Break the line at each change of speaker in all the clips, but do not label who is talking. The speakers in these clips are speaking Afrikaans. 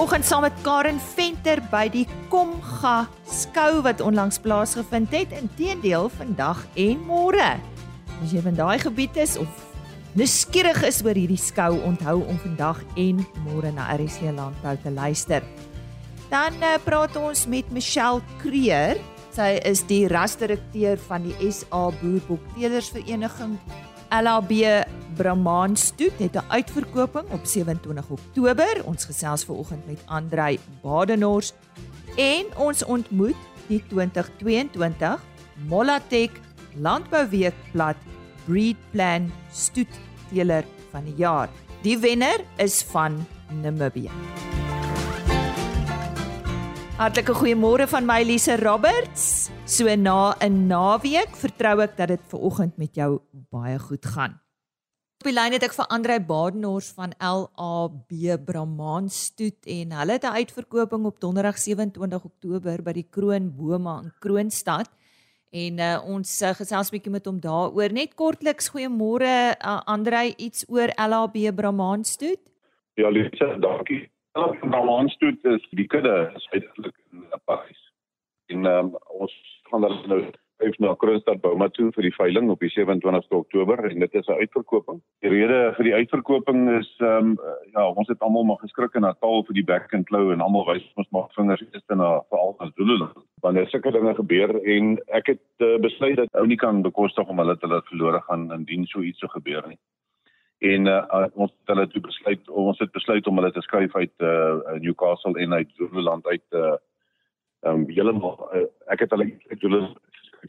vanoggend saam met Karen Venter by die Komga skou wat onlangs plaasgevind het. Inteendeel vandag en môre. As jy van daai gebied is of nuuskierig is oor hierdie skou, onthou om vandag en môre na RC Landbou te luister. Dan uh, praat ons met Michelle Creer. Sy is die rasdirekteur van die SA Boerbokteelersvereniging LAB Brahman Stoet het 'n uitverkoping op 27 Oktober. Ons gesels ver oggend met Andrei Badenhorst en ons ontmoet die 2022 Molatek Landbouweekblad Breed Plan Stoet teeler van die jaar. Die wenner is van Namibië. Hartlike goeiemôre van my Elise Roberts. So na 'n naweek vertrou ek dat dit ver oggend met jou baie goed gaan. Op die lyn het ek vir Andrei Badenhorst van LAB Brahman Stoet en hulle het 'n uitverkoping op Donderdag 27 Oktober by die Kroon Boma in Kroonstad. En uh, ons uh, gesels 'n bietjie met hom daaroor. Net kortliks goeiemôre uh, Andrei iets oor LAB Brahman Stoet.
Ja, Lisa, dankie. Hulle van Brahmanstoet is die kudde is eintlik in Parys. En um, ons gaan dan nouef na Kroonstad Bouma toe vir die veiling op die 27ste Oktober en dit is 'n uitverkoping. Die rede vir die uitverkoping is ehm um, ja, ons het almal maar geskrik in Natal vir die back and claw en almal wys ons maar vingers eers na veral as Zululand. Wanneer sulke dinge gebeur en ek het uh, besluit dat ou nie kan bekostig om hulle te laat verlore gaan indien so iets sou gebeur nie en uh, ons het hulle toe besluit ons het besluit om hulle te skuif uit uh, Newcastle en uit Zululand uit uh um heeltemal uh, ek het hulle uit Zululand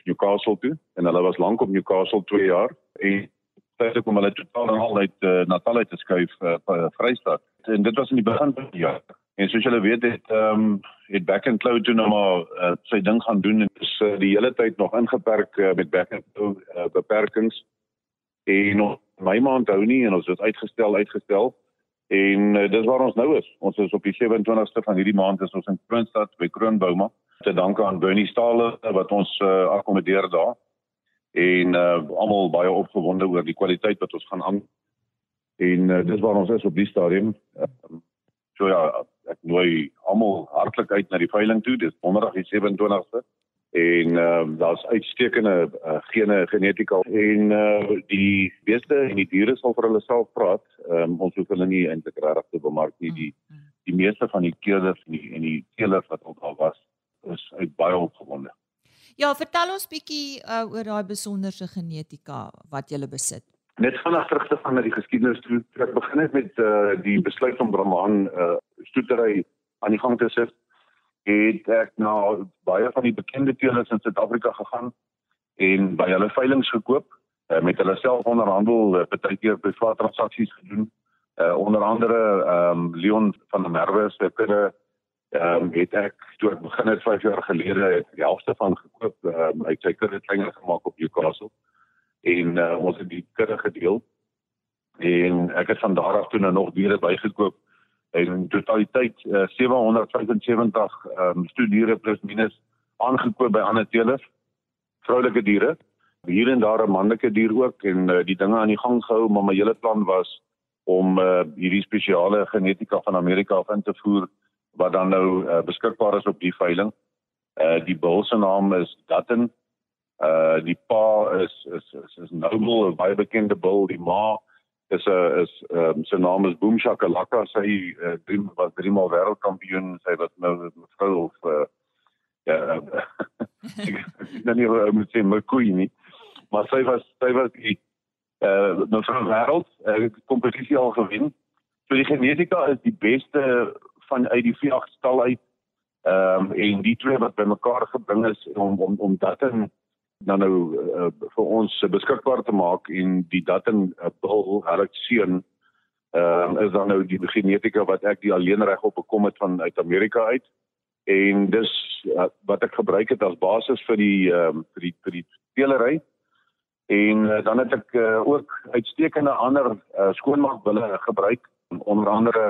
Newcastle toe en hulle was lank op Newcastle 2 jaar en tydelik om hulle totaal en al uit uh, Natal uit te skuif uh, Vrystaat. En dit was in die begin van die jaar. En soos julle weet het um het Back and Cloud toe nou maar uh, sy ding gaan doen en is uh, die hele tyd nog ingeperk uh, met Back and Cloud uh, beperkings. En nog my maand hou nie en ons het uitgestel uitgestel en uh, dis waar ons nou is. Ons is op die 27ste van hierdie maand is ons in Kroonstad by Kroonbouma te danke aan Bernie Stale wat ons uh, akkommodeer daar en uh, almal baie opgewonde oor die kwaliteit wat ons gaan aan en uh, dis waar ons is op die stadium. Uh, so ja, ek nooi almal hartlik uit na die veiling toe. Dis donderdag die 27ste en uh, daar's uitstekende uh, gene genetika en uh, die beeste en die diere sal vir hulle self praat. Um, ons hoef hulle nie eintlik regtig te bemark nie. Die die meeste van die keerders en die en die teelers wat ook al was is uit baie opgewonde.
Ja, vertel ons bietjie uh, oor daai besonderse genetika wat jy besit.
Net vanaand terug te gaan na die geskiedenis toe. Ek begin net met uh, die besluit van Brahman uh, stoetery aan die gang te sit het ek na baie van die bekende teelers in Suid-Afrika gegaan en by hulle veilinge gekoop uh, met hulle self onderhandel uh, baie keer privaat transaksies gedoen. Uh, onder andere ehm um, Leon van der Merwe se kudde ehm um, het ek toe ek begin het 5 jaar gelede die helfte van gekoop um, uit sy kudde kleiner gemaak op Newcastle. En uh, ons het die kudde gedeel en ek het van daar af toe nou nog diere bygekoop en in totaliteit uh, 775 ehm um, studiere plus minus aangekoop by ander teelers vroulike diere hier en daar 'n manlike dier ook en uh, die dinge aan die gang gehou maar my hele plan was om uh, hierdie spesiale genetika van Amerika af in te voer wat dan nou uh, beskikbaar is op die veiling. Uh die bul se naam is Dutton. Uh die pa is is is, is Noble, 'n baie bekende bul, die ma is 'n uh, is ehm um, sy naam is Boom Shakalaka. Sy uh, drie was drie maal wêreldkampioen sy wat nou met vrou of uh, ja dan nie hoe moet sê McQueen nie. Maar sy was sy was die eh uh, nou van wêreld. Uh, kompetisie al gewen. So die genetika is die beste van uit die vier stal uit. Ehm um, en die twee wat bymekaar gebring is om om om dat in dan nou uh, vir ons beskikbaar te maak en die dating uh, bil Alex seun ehm uh, is dan nou die genetika wat ek die alleenreg op bekom het van uit Amerika uit. En dis uh, wat ek gebruik het as basis vir die ehm um, vir die vir die teelery en uh, dan het ek uh, ook uitstekende ander uh, skoonmaakbulle gebruik onder andere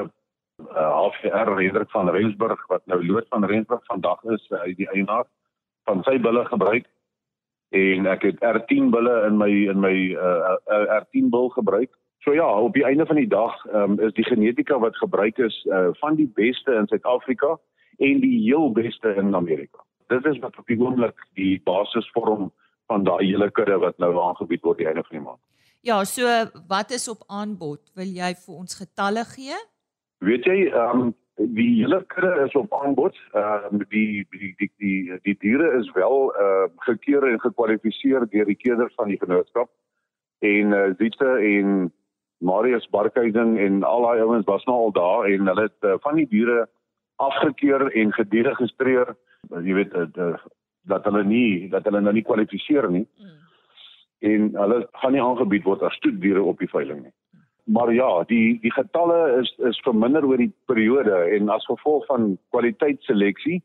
uh, HFR Hendrik van Rensburg wat nou lood van Rensburg vandag is uh, die eienaar van sy bulle gebruik en ek het R10 bulle in my in my uh, uh, R10 bul gebruik So ja, op die einde van die dag um, is die genetika wat gebruik is uh, van die beste in Suid-Afrika en die heel beste in Amerika. Dit is wat op die oomblik die basis vorm van daai hele kudde wat nou aangebied word die einde van die maand.
Ja, so wat is op aanbod? Wil jy vir ons getalle gee?
Weet jy, ehm um, die hele kudde is op aanbod. Ehm uh, die die die die die diere is wel eh uh, gekeur en gekwalifiseer deur die keerders van die genootskap. En eh uh, Zita en Marius Barkhuizen en al daai ouens was nou al daar en hulle het uh, van die diere afgekeur en gediregistreer. Jy weet uh, dat hulle nie dat hulle nou nie kwalifiseer nie. Mm. En hulle gaan nie aangebied word as stoetdiere op die veiling nie. Maar ja, die die getalle is is verminder oor die periode en as gevolg van kwaliteitsseleksie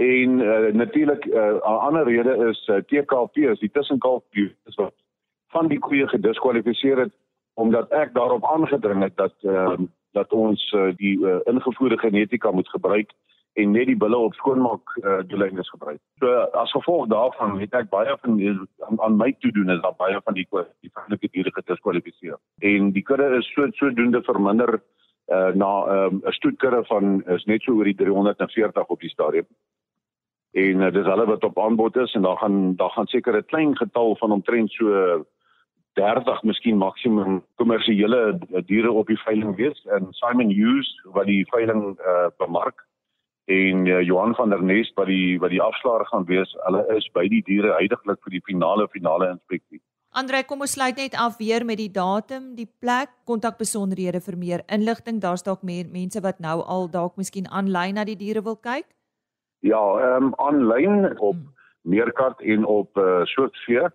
en uh, natuurlik eh, 'n uh, ander rede is uh, TKP is die tussenkalf is wat van die koeie gediskwalifiseer het omdat ek daarop aangedring het dat uh, dat ons uh, die uh, ingevoerde genetika moet gebruik en net die bulle op skoonmaak uh, doeleindes gebruik. So as gevolg daarvan het ek baie van aan, aan my toe doen is dat baie van die die vriendelike diere gediskwalifiseer. En die kudde is so sodoende verminder uh, na ehm, 'n um, stoetkudde van is net so oor die 340 op die stadium. En uh, dis hulle wat op aanbod is en daar gaan daar gaan seker 'n klein getal van omtrent so 30 miskien maksimum kommersiële diere op die veiling wees en Simon Hughes wat die veiling uh, bemark en uh, Johan van der Nest wat die wat die afslaer gaan wees, hulle is by die diere heidaglik vir die finale finale inspeksie.
Andre, kom ons sluit net af weer met die datum, die plek, kontakbesonderhede vir meer inligting. Daar's dalk meer mense wat nou al dalk miskien aanlyn na die diere wil kyk.
Ja, ehm um, aanlyn op hmm. Meerkat en op uh, Soortvee.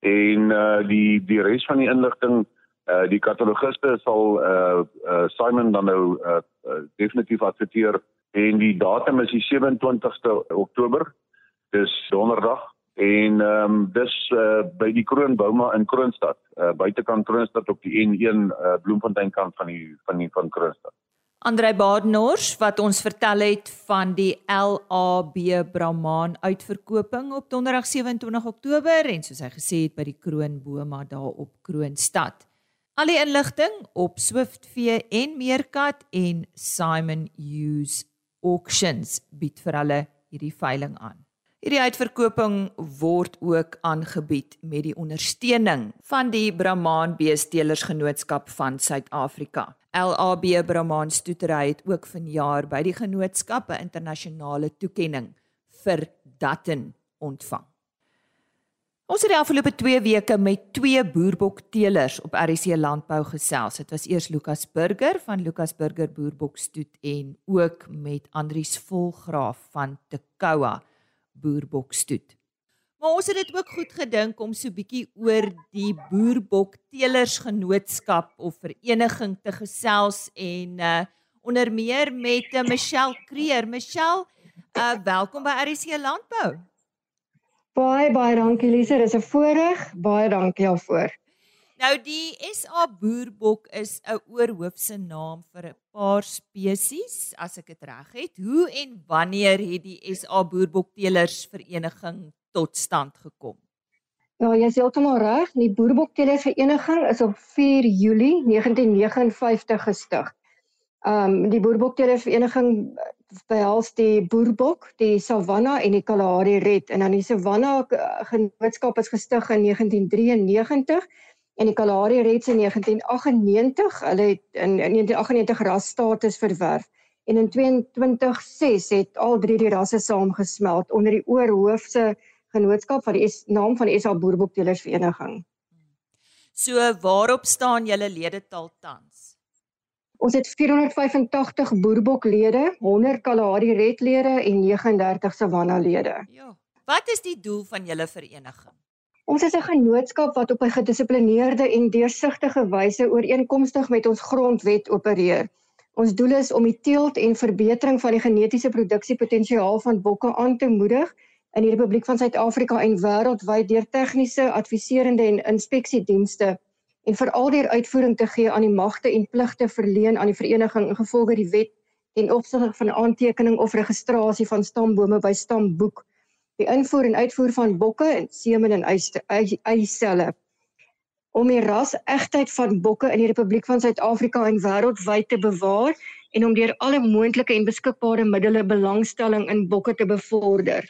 En uh, die die res van die inligting uh die katalogiste sal uh, uh Simon dan nou uh, uh definitief adverteer en die datum is die 27ste Oktober. Dis donderdag en ehm um, dis uh, by die Kroonbouma in Kroonstad, uh, buitekant Kroonstad op die N1 uh, Bloemfontein kant van die van die van Kroonstad.
Andrei Badenhorst wat ons vertel het van die LAB Brahman uitverkoping op donderdag 27 Oktober en soos hy gesê het by die Kroonbouma daar op Kroonstad. Al die inligting op Swiftvee en Meerkat en Simon Hughes Auctions bied vir hulle hierdie veiling aan. Hierdie uitverkoping word ook aangebied met die ondersteuning van die Brahman Beestelers-genootskap van Suid-Afrika. LAB Brahman Stoetery het ook vanjaar by die genootskap 'n internasionale toekenning vir Dutton ontvang. Ons het die afgelope 2 weke met twee boerbokteelers op RC Landbou gesels. Dit was eers Lukas Burger van Lukas Burger Boerbokstoet en ook met Andrius Volgraaf van Tekoa Boerbokstoet. Maar ons het dit ook goed gedink om so bietjie oor die Boerbokteelersgenootskap of vereniging te gesels en uh onder meer met uh, Michelle Kreer. Michelle, uh welkom by RC Landbou.
Baie baie dankie Lise, dis 'n voorreg. Baie dankie daarvoor.
Nou die SA boerbok is 'n oorhoofse naam vir 'n paar spesies, as ek dit reg het. Hoe en wanneer het die SA boerbokteelers vereniging tot stand gekom?
Ja, jy is heeltemal reg. Die boerbokteelers vereniging is op 4 Julie 1959 gestig. Um die boerbokteelers vereniging behels die boerbok, die savanna en die kalahari red en dan die savanna genootskap is gestig in 1993 en die kalahari red in 1998. Hulle het in, in 1998 rasstatus verwerf en in 2026 het al drie die rasse saamgesmelt onder die oorhoofse genootskap van die es, naam van die SA Boerbokteelers Vereniging.
So waarop staan julle ledetal tans?
Ons het 485 boerboklede, 100 Kalahari redlede en 39 Savanna lede.
Ja. Wat is die doel van julle vereniging?
Ons is 'n genootskap wat op 'n gedissiplineerde en deursigtige wyse ooreenkomstig met ons grondwet opereer. Ons doel is om die teelt en verbetering van die genetiese produksiepotensiaal van bokke aan te moedig in die Republiek van Suid-Afrika en wêreldwyd deur tegniese, adviserende en inspeksiedienste en veral deur uitvoering te gee aan die magte en pligte verleen aan die vereniging ingevolge die wet en opsigte van aantekening of registrasie van stambome by stamboek die invoer en uitvoer van bokke en semen en eiselle om die ras-egtheid van bokke in die Republiek van Suid-Afrika en wêreldwyd te bewaar en om deur alle moontlike en beskikbare middele belangstelling in bokke te bevorder.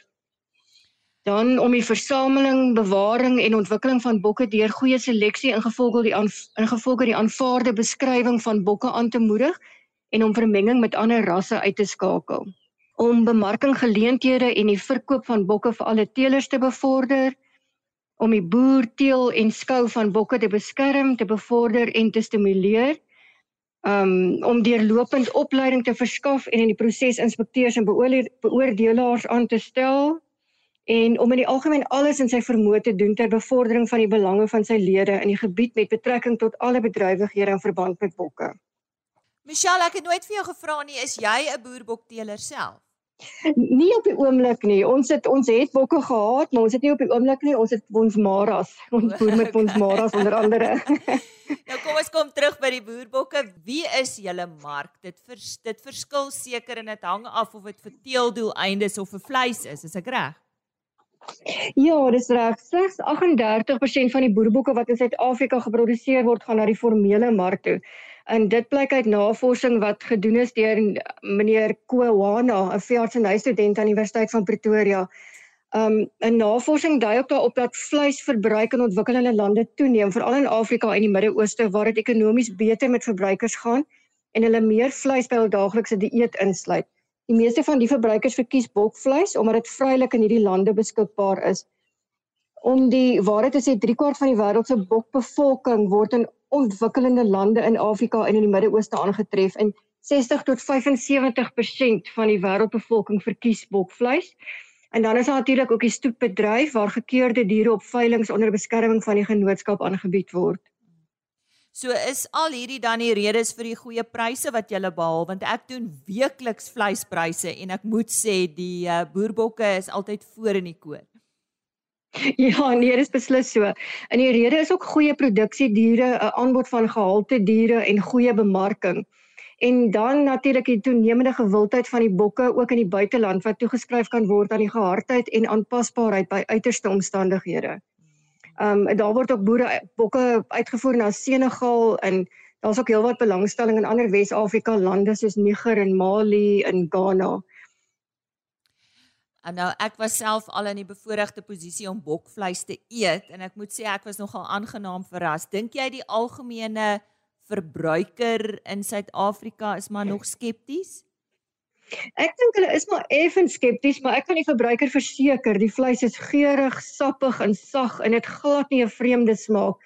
Dan om die versameling, bewaring en ontwikkeling van bokke deur goeie seleksie ingevolge die ingevolge die aanvaarde beskrywing van bokke aan te moedig en om vermenging met ander rasse uit te skakel. Om bemarking geleenthede en die verkoop van bokke vir alle teelers te bevorder. Om die boer, teel en skou van bokke te beskerm, te bevorder en te stimuleer. Um om deurlopend opleiding te verskaf en in die proses inspekteurs en beoordelaars aan te stel en om in die algemeen alles in sy vermoë te doen ter bevordering van die belange van sy lede in die gebied met betrekking tot alle bedrywighede in verband met bokke.
Michelle, ek het nooit vir jou gevra nie, is jy 'n boerbokteeler self?
Nie op die oomblik nie. Ons het ons het bokke gehad, maar ons het nie op die oomblik nie. Ons het ons maras. Ons boer met ons maras onder andere.
nou kom ons kom terug by die boerbokke. Wie is julle mark? Dit vers, dit verskil seker en dit hang af of dit vir teeldoeleindes of vir vleis is. Is ek reg?
Ja, dis reg. Slegs 38% van die boerbokke wat in Suid-Afrika geproduseer word, gaan na die formele mark toe. En dit blyk uit navorsing wat gedoen is deur meneer Kowana, 'n veeartsenystudent aan die Universiteit van Pretoria. Um 'n navorsing dui ook daarop dat vleisverbruik in ontwikkelende lande toeneem, veral in Afrika en die Midde-Ooste waar dit ekonomies beter met verbruikers gaan en hulle meer vleis by hul daaglikse dieet insluit. Die meeste van die verbruikers verkies bokvleis omdat dit vrylik in hierdie lande beskikbaar is. Om die waarheid te sê, 3 kwart van die wêreld se bokbevolking word in ontwikkelende lande in Afrika en in die Midde-Ooste aangetref en 60 tot 75% van die wêreldbevolking verkies bokvleis. En dan is daar natuurlik ook die stoetbedryf waar gekeurde diere op veilinge onder beskerming van die genootskap aangebied word.
So is al hierdie dan die redes vir die goeie pryse wat jy behaal want ek doen weekliks vleispryse en ek moet sê die uh, boerbokke is altyd voor in die koor.
Ja, nee, dis beslis so. En die rede is ook goeie produksie diere, 'n aanbod van gehalte diere en goeie bemarking. En dan natuurlik die toenemende gewildheid van die bokke ook in die buiteland wat toegeskryf kan word aan die gehardheid en aanpasbaarheid by uiterste omstandighede. Ehm um, daar word ook boere bokke uitgevoer na Senegal en daar's ook heelwat belangstelling in ander Wes-Afrika lande soos Niger en Mali en Ghana.
En nou ek was self al in die bevoordeelde posisie om bokvleis te eet en ek moet sê ek was nogal aangenaam verras. Dink jy die algemene verbruiker in Suid-Afrika is maar nog skepties?
Ek dink hulle is maar effens skepties, maar ek kan die verbruiker verseker, die vleis is geurig, sappig en sag en dit glad nie 'n vreemde smaak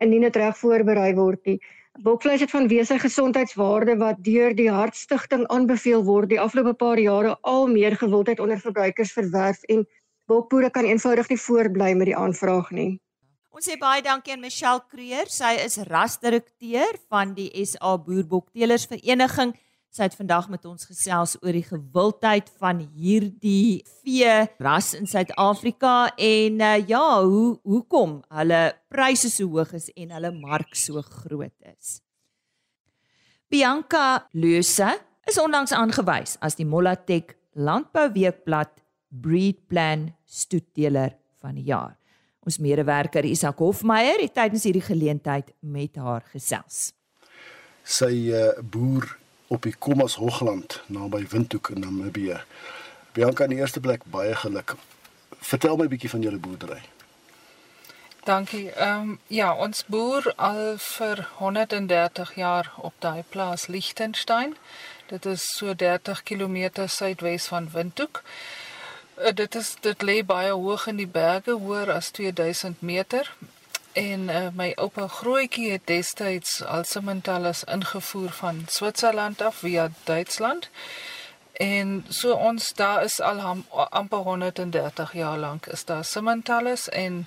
indien dit reg voorberei word nie. Bokvleis het vanweë sy gesondheidswaarde wat deur die Hartstigting aanbeveel word, die afgelope paar jare al meer gewildheid onder verbruikers verwerf en bokboere kan eenvoudig nie voortbly met die aanvraag nie.
Ons sê baie dankie aan Michelle Creer. Sy is rasdirekteur van die SA Boerbokteelers Vereniging. Sy het vandag met ons gesels oor die gewildheid van hierdie vee ras in Suid-Afrika en uh, ja, hoe hoekom hulle pryse so hoog is en hulle mark so groot is. Bianca Luse is onlangs aangewys as die Molatek Landbouweekblad Breed Plan stoetdeler van die jaar. Ons medewerker Isak Hofmeyer het tydens hierdie geleentheid met haar gesels.
Sy uh, boer op die Kommas Hoogland naby Windhoek in Namibië. Bianca in die eerste plek baie geluk. Vertel my 'n bietjie van julle boerdery.
Dankie. Ehm um, ja, ons boer al vir 130 jaar op daai plaas Lichtenstein. Dit is so 30 km suidwes van Windhoek. Uh, dit is dit lê baie hoog in die berge, hoër as 2000 meter En uh, my oupa Grootjie het destyds al Simmentalers ingevoer van Switserland af via Duitsland. En so ons daar is al am, amper 130 jaar lank is daar Simmentalers en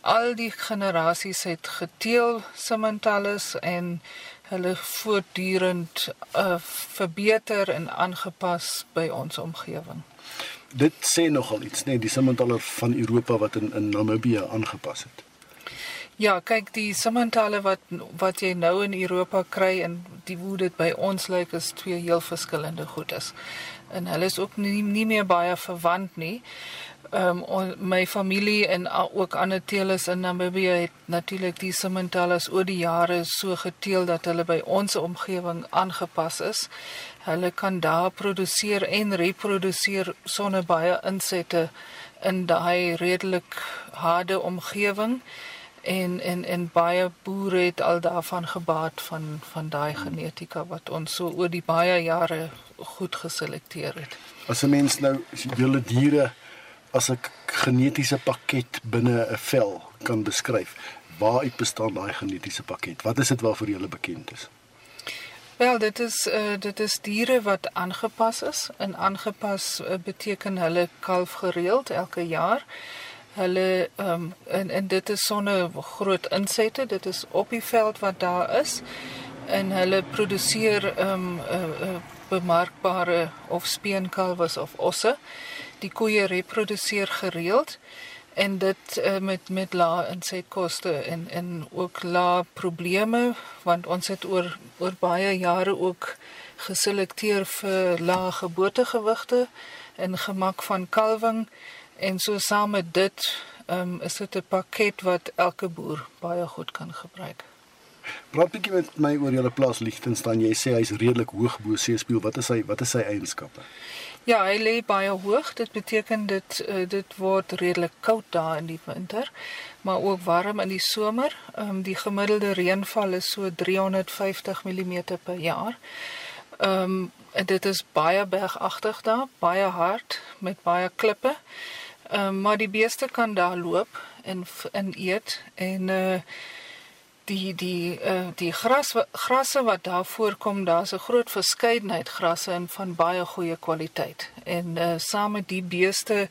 al die generasies het geteel Simmentalers en hulle voortdurend uh, verbeter en aangepas by ons omgewing.
Dit sê nogal iets, nee, die Simmentaler van Europa wat in in Namibië aangepas het.
Ja, kyk die Simmentaler wat wat jy nou in Europa kry en die hoe dit by ons lyk is twee heel verskillende goedes. En hulle is ook nie nie meer baie verwant nie. Ehm um, my familie en ook ander teelers in Namibië het natuurlik die Simentalas oor die jare so geteel dat hulle by ons omgewing aangepas is. Hulle kan daar produseer en reproduseer sonder baie insette in daai redelik harde omgewing en en en baie boere het al daarvan gebaat van van daai genetika wat ons so oor die baie jare goed geselekteer het.
As 'n mens nou julle diere as 'n genetiese pakket binne 'n vel kan beskryf, waaruit bestaan daai genetiese pakket? Wat is dit waarvoor jy bekend is?
Wel, dit is uh, dit is diere wat aangepas is. En aangepas uh, beteken hulle kalf gereeld elke jaar. Hulle ehm um, en en dit is sonder groot insette. Dit is op die veld wat daar is. En hulle produseer ehm um, uh, uh, bemarkbare of speenkalwes of osse. Die koeie reproduseer gereeld en dit uh, met met lae insetkoste en en ook lae probleme want ons het oor oor baie jare ook geselekteer vir lae geboortegewigte en gemak van kalwing en so saam met dit um, is dit 'n pakket wat elke boer baie goed kan gebruik.
Praat bietjie met my oor julle plaas Lichtenstein. Jy sê hy's redelik hoog bo seespieël. Wat is sy wat is sy eienskappe?
Ja, hy lê baie hoog. Dit beteken dit uh, dit word redelik koud daar in die winter, maar ook warm in die somer. Ehm um, die gemiddelde reënval is so 350 mm per jaar. Ehm um, en dit is baie bergagtig daar, baie hard met baie klippe. Ehm um, maar die beeste kan daar loop en en eet en uh die die uh die gras grasse wat daar voorkom, daar's 'n groot verskeidenheid grasse en van baie goeie kwaliteit. En uh saam met die beeste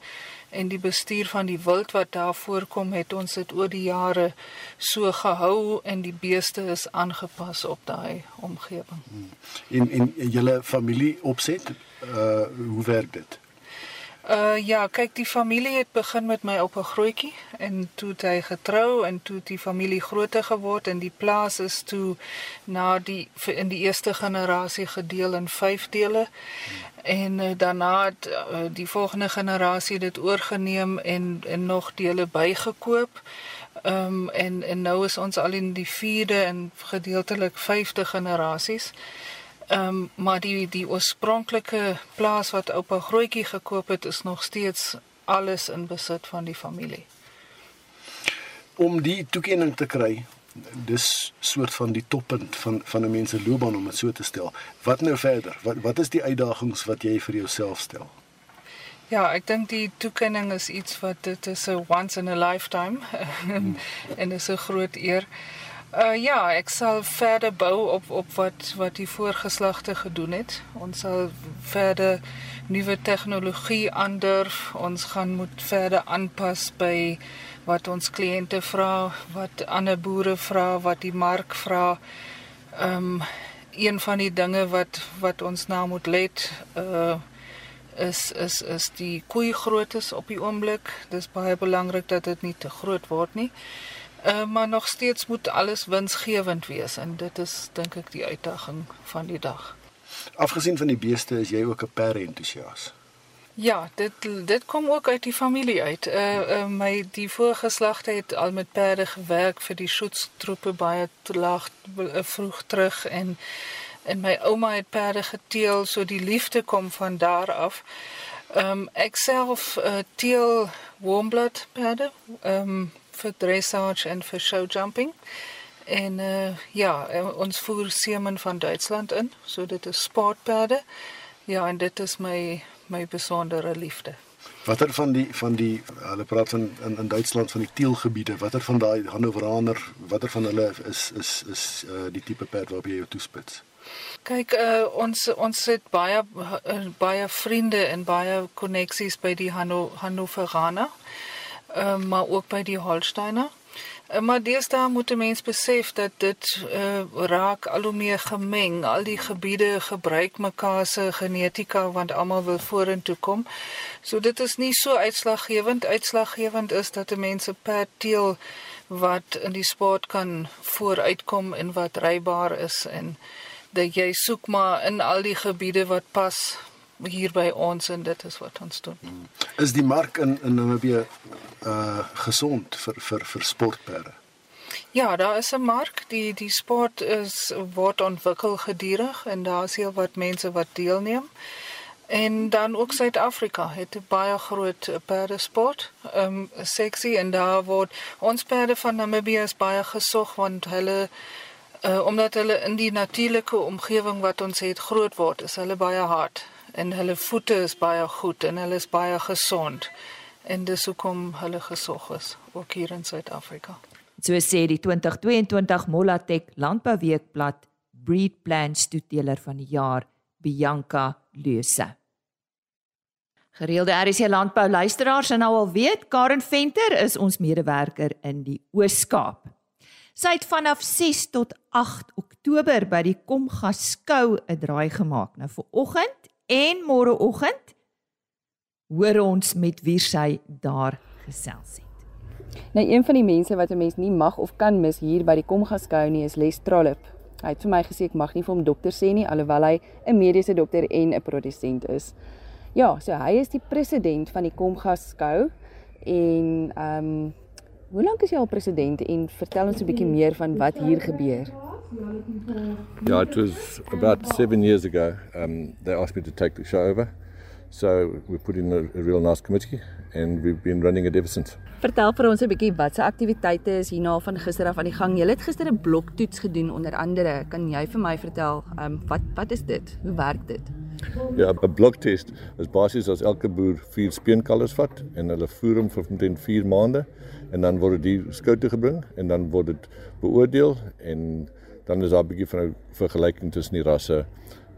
en die bestuur van die wild wat daar voorkom, het ons dit oor die jare so gehou en die beeste is aangepas op daai omgewing.
In in julle familie opset, uh hoe werk dit?
Uh ja, kyk die familie het begin met my op 'n grootjie en toe het hy getrou en toe die familie groter geword en die plaas is toe na die in die eerste generasie gedeel in 5 dele. En uh, daarna het uh, die volgende generasie dit oorgeneem en en nog dele bygekoop. Ehm um, en en nou is ons al in die 4de en gedeeltelik 5de generasies. Ehm um, maar die die oorspronklike plaas wat oupa Grootjie gekoop het is nog steeds alles in besit van die familie.
Om die toekenning te kry, dis soort van die toppunt van van 'n mens se loopbaan om dit so te stel. Wat nou verder? Wat wat is die uitdagings wat jy vir jouself stel?
Ja, ek dink die toekenning is iets wat dit is 'n once in a lifetime en dit is 'n groot eer. Uh ja, ek sal verder bou op op wat wat die voorgeslagte gedoen het. Ons sal verder nuwe tegnologie aandurf. Ons gaan moet verder aanpas by wat ons kliënte vra, wat ander boere vra, wat die mark vra. Ehm um, een van die dinge wat wat ons nou moet let uh is is is die koei groottes op die oomblik. Dis baie belangrik dat dit nie te groot word nie. Uh, maar nog steeds moet alles winsgewend wees en dit is dink ek die uitdaging van die dag.
Afgesien van die beeste is jy ook 'n perde entoesias.
Ja, dit dit kom ook uit die familie uit. Uh, uh my die voorgeslagte het al met perde gewerk vir die skoutstroepe baie laag vroeg terug en en my ouma het perde geteel, so die liefde kom van daar af. Ehm um, ek self uh, teel warmblood perde. Ehm um, vir dressage en vir show jumping. En uh ja, ons voer seemen van Duitsland in, so dit is sportperde. Ja, en dit is my my besondere liefde.
Watter van die van die hulle praat van in in Duitsland van die teelgebiede, watter van daai Hannoveraner, watter van hulle is is is uh die tipe perd waarop jy jou toespits?
Kyk, uh, ons ons het baie uh, baie vriende en baie koneksies by die Hanno Hannoveraner uh, maar ook by die Holsteiner. Uh, maar deesdae moet 'n mens besef dat dit uh, raak al hoe meer gemeng. Al die gebiede gebruik mekaar se genetika want almal wil vorentoe kom. So dit is nie so uitslaggewend. Uitslaggewend is dat 'n mens 'n perd teel wat in die sport kan vooruitkom en wat rybaar is en dat jy soek maar in al die gebiede wat pas hier by ons en dit is wat ons doen.
Is die mark in in Namibië uh gesond vir vir vir sportperde?
Ja, daar is 'n mark. Die die sport is word ontwikkel gedurig en daar is heel wat mense wat deelneem. En dan ook Suid-Afrika het 'n baie groot perdesport. Ehm um, sexy en daar word ons perde van Namibië is baie gesog want hulle uh, omdat hulle in die natuurlike omgewing wat ons het groot word, is hulle baie hard en hulle voete is baie goed en hulle is baie gesond. En dis hoekom hulle gesog is ook hier in Suid-Afrika.
So sê die 2022 Molatek Landbouweekblad Breed Plans toeteler van die jaar Bianca Leuse. Gereelde RC landbou luisteraars en nou al weet Karen Venter is ons medewerker in die Oos-Kaap. Sy het vanaf 6 tot 8 Oktober by die Komga skou 'n draai gemaak. Nou vir oggend en môreoggend hoor ons met wie sy daar gesels het.
Nou een van die mense wat 'n mens nie mag of kan mis hier by die Komga skou nie is Les Trollip. Hy het vir my gesê ek mag nie vir hom dokter sê nie alhoewel hy 'n mediese dokter en 'n produsent is. Ja, so hy is die president van die Komgas skou en ehm um, hoe lank is hy al president en vertel ons 'n bietjie meer van wat hier gebeur?
Yeah, it was about seven years ago. Um, they asked me to take the show over. So we put in a, a real nice committee and we've been running it ever since.
Vertel vir ons 'n bietjie watse aktiwiteite is hierna van gister af aan die gang. Jy het gister 'n bloktoets gedoen onder andere. Kan jy vir my vertel, ehm um, wat wat is dit? Hoe werk dit?
Ja, 'n bloktest is basies as elke boer vier speenkalvers vat en hulle voer hom vir omtrent 4 maande en dan word die skou toe gebring en dan word dit beoordeel en dan is daar 'n bietjie van 'n vergelyking tussen die rasse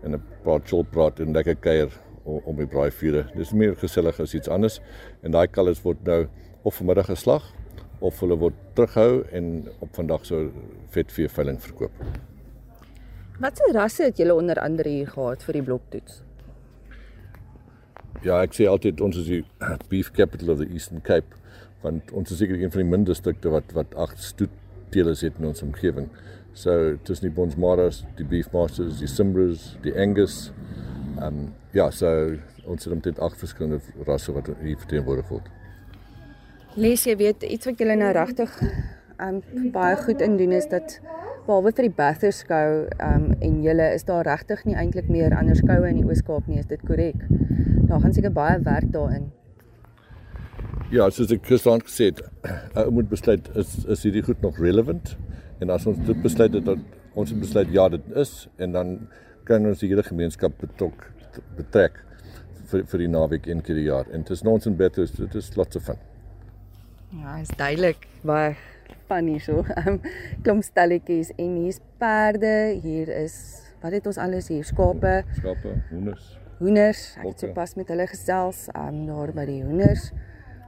en 'n paar chol praat en lekker kuier om die braaivure. Dis meer gesellig as iets anders en daai kalvers word nou of vanmiddag geslag of hulle word terughou en op vandag so vetvee veiling verkoop.
Watse rasse het julle onder andere hier gehad vir die bloktoets?
Ja, ek sê altyd ons is die beef capital of the Eastern Cape want ons is seker een van die min distrikte wat wat agt stoetteelers het in ons omgewing. So tussen die Bonsmaras, die Beefmasters, die Simbras, die Angus. Ehm um, ja, so ons het omtrent agt verskillende rasse wat hier verteenwoordig word.
Les jy weet iets wat julle nou regtig um baie goed in doen is dat behalwe vir die Bathurst skou um en julle is daar regtig nie eintlik meer ander skoue in die Oos-Kaap nie, is dit korrek? Daar gaan seker baie werk daarin.
Ja, soos ek gisterand gesê het, ou moet besluit is is hierdie goed nog relevant? En as ons dit besluit het dat ons het besluit ja, dit is en dan kan ons die hele gemeenskap betrok betrek vir vir die naweek een keer die jaar. En dit is ons in Bathurst, dit is lots of fun.
Ja, is duidelik baie van hier so. Um klomp stalletjies en hier's perde, hier is wat het ons alles hier? Skape,
skape, hoenders.
Hoenders. Ek het sopas met hulle gesels um daar by die hoenders.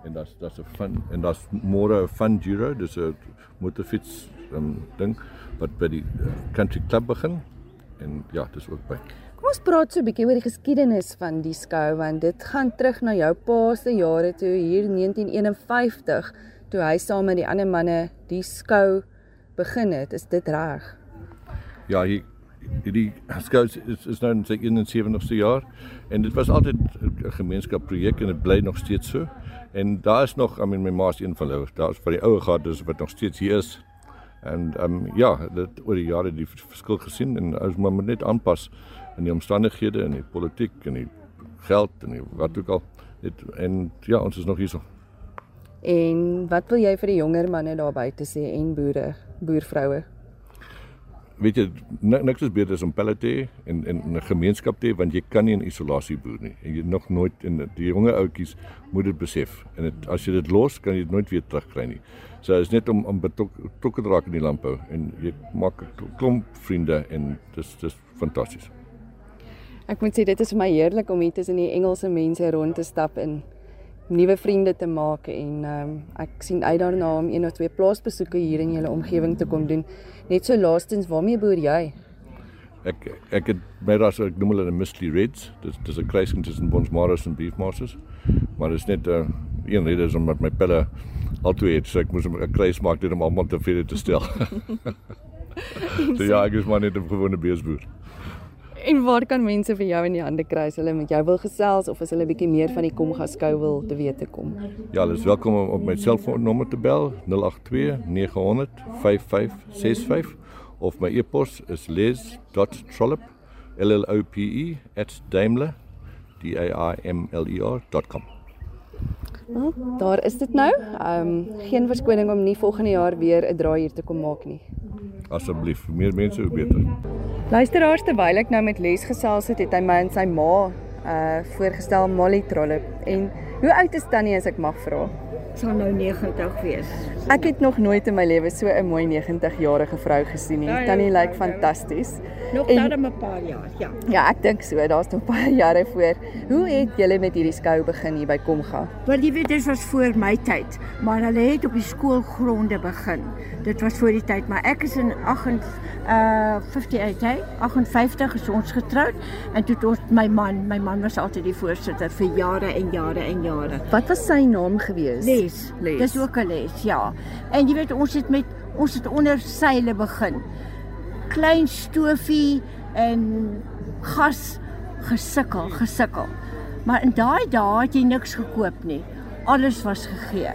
En daar's daar's 'n fun en daar's môre 'n fun giro, dis 'n motorfiets um ding wat by die uh, country club begin. En ja, dis ook by.
Kom ons praat so 'n bietjie oor die geskiedenis van die skou want dit gaan terug na jou pa se jare toe hier 1951 toe hy saam met die ander manne die skou begin het. Is dit reg?
Ja, hier die skou is is nou in sy 71ste jaar en dit was altyd 'n gemeenskapsprojek en dit bly nog steeds so. En daar is nog, I mean my ma's een van hulle. Daar's vir die ouer gades wat nog steeds hier is. En ehm um, ja, dit oor die jare die verskil gesien en ons moet net aanpas in die omstandighede en die politiek en die geld en die wat ook al het en ja ons is nog hierso.
En wat wil jy vir die jonger manne daar buite sê en boere, boervroue?
Weet jy niks is beter as om pelle te en en 'n gemeenskap te want jy kan nie in isolasie boer nie. En jy nog nooit in die jonge ouetjies moet dit besef. En dit as jy dit los kan jy dit nooit weer terugkry nie. So is net om om betrokke te raak in die landbou en jy maak 'n klomp vriende en dis dis fantasties.
Ek moet sê dit is vir my heerlik om hier tussen die Engelse mense rond te stap en nuwe vriende te maak en um, ek sien uit daarna om een of twee plaasbesoeke hier in julle omgewing te kom doen. Net so laastens, waarmee boer jy?
Ek ek het my ras ek noem hulle die Misty Reds. Dis dis 'n kruising tussen Bonsmaras en Beefmasters. Maar dit is net 'n uh, een rede is omdat my pelle altoe het, so ek moes 'n kruis maak net om almal tevrede te stel. so ja, ek is maar net 'n gewone beesboer.
En waar kan mense vir jou in die hande kry as hulle met jou wil gesels of as hulle bietjie meer van die Komga skou wil te weet te kom?
Ja, hulle is welkom om op my selfoonnommer te bel 082 900 5565 of my e-pos is les.trollop l l o p e @daimler d a i m l e r.com.
Nou, daar is dit nou. Ehm um, geen verskoning om nie volgende jaar weer 'n draai hier te kom maak nie.
Asseblief, meer mense hoe beter.
Luisteraars, terwyl ek nou met Les gesels het, het hy my en sy ma uh voorgestel Molly Trollop en hoe oud is Tannie as ek mag vra?
Sal nou 90 wees.
Ek het nog nooit in my lewe so 'n mooi 90-jarige vrou gesien nie.
Ja, ja,
Tannie lyk
ja, ja.
fantasties.
Nog
En-
darm 'n paar jaar, ja.
Ja, ek dink so. Daar's nog baie jare voor. Hoe het julle met hierdie skou begin hier by Komga?
Want jy weet dit was voor my tyd, maar hulle het op die skoolgronde begin. Dit was voor die tyd, maar ek is in 8 uh 58 hy, 58 is ons getroud en toe ons my man, my man was altyd die voorsitter vir jare en jare en jare.
Wat was sy naam gewees?
Les.
Les.
Dis ook 'n les, ja. En jy weet ons het met ons het onder seile begin. Klein stofie en gas gesukkel, gesukkel. Maar in daai dae het jy niks gekoop nie. Alles was gegee.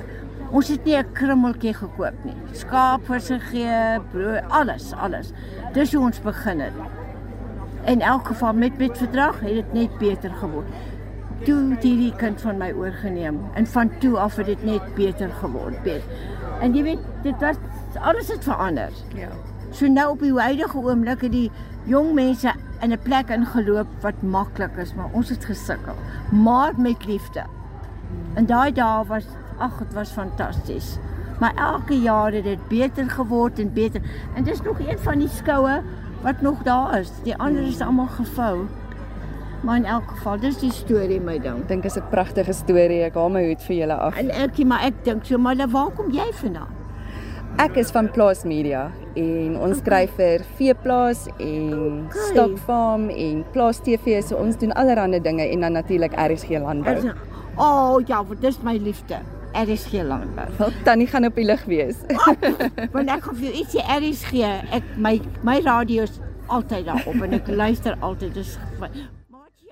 Ons het nie 'n krummeltjie gekoop nie. Skaap was gegee, brood, alles, alles. Dis hoe ons begin het. In elk geval met met verdrag het dit net beter geword. Toe het hierdie kind van my oorgeneem en van toe af het dit net beter geword, beter. En jy weet, dit was alles het verander.
Ja.
So nou op die huidige oomblik het die jong mense in 'n plek ingeloop wat maklik is, maar ons het gesukkel, maar met liefde. En daai dae was ag, dit was fantasties. Maar elke jaar het dit beter geword en beter. En dis nog een van die skoue wat nog daar is. Die ander is almal gevou. Maar in elk geval, dis die storie my ding.
Ek dink is 'n pragtige storie. Ek haal my hoed vir julle af.
En ek maar ek dink so, maar waar kom jy vandaan?
Ek is van Plaas Media en ons skryf vir Veeplaas en
Okay.
Stock Farm en Plaas TV, so ons doen allerlei dinge en dan natuurlik RSG landbou.
O oh, ja, want dis my liefde. Er is geen landbou.
Wel, Tannie gaan op die lug wees.
Want ek gaan vir jou ietsie RSG. Ek my my radio is altyd daarop en ek luister altyd. Dis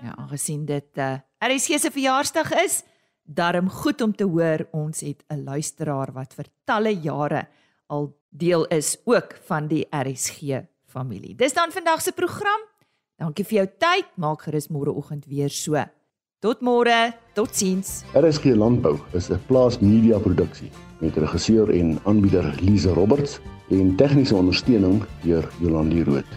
Ja, aangesien dit uh RSG se verjaarsdag is, darm goed om te hoor ons het 'n luisteraar wat vir talle jare al deel is ook van die RSG familie. Dis dan vandag se program. Dankie vir jou tyd. Maak gerus môreoggend weer so. Tot môre. Totsiens.
RSG Landbou is 'n plaas media produksie met regisseur en aanbieder Lize Roberts en tegniese ondersteuning deur Jolandi Root.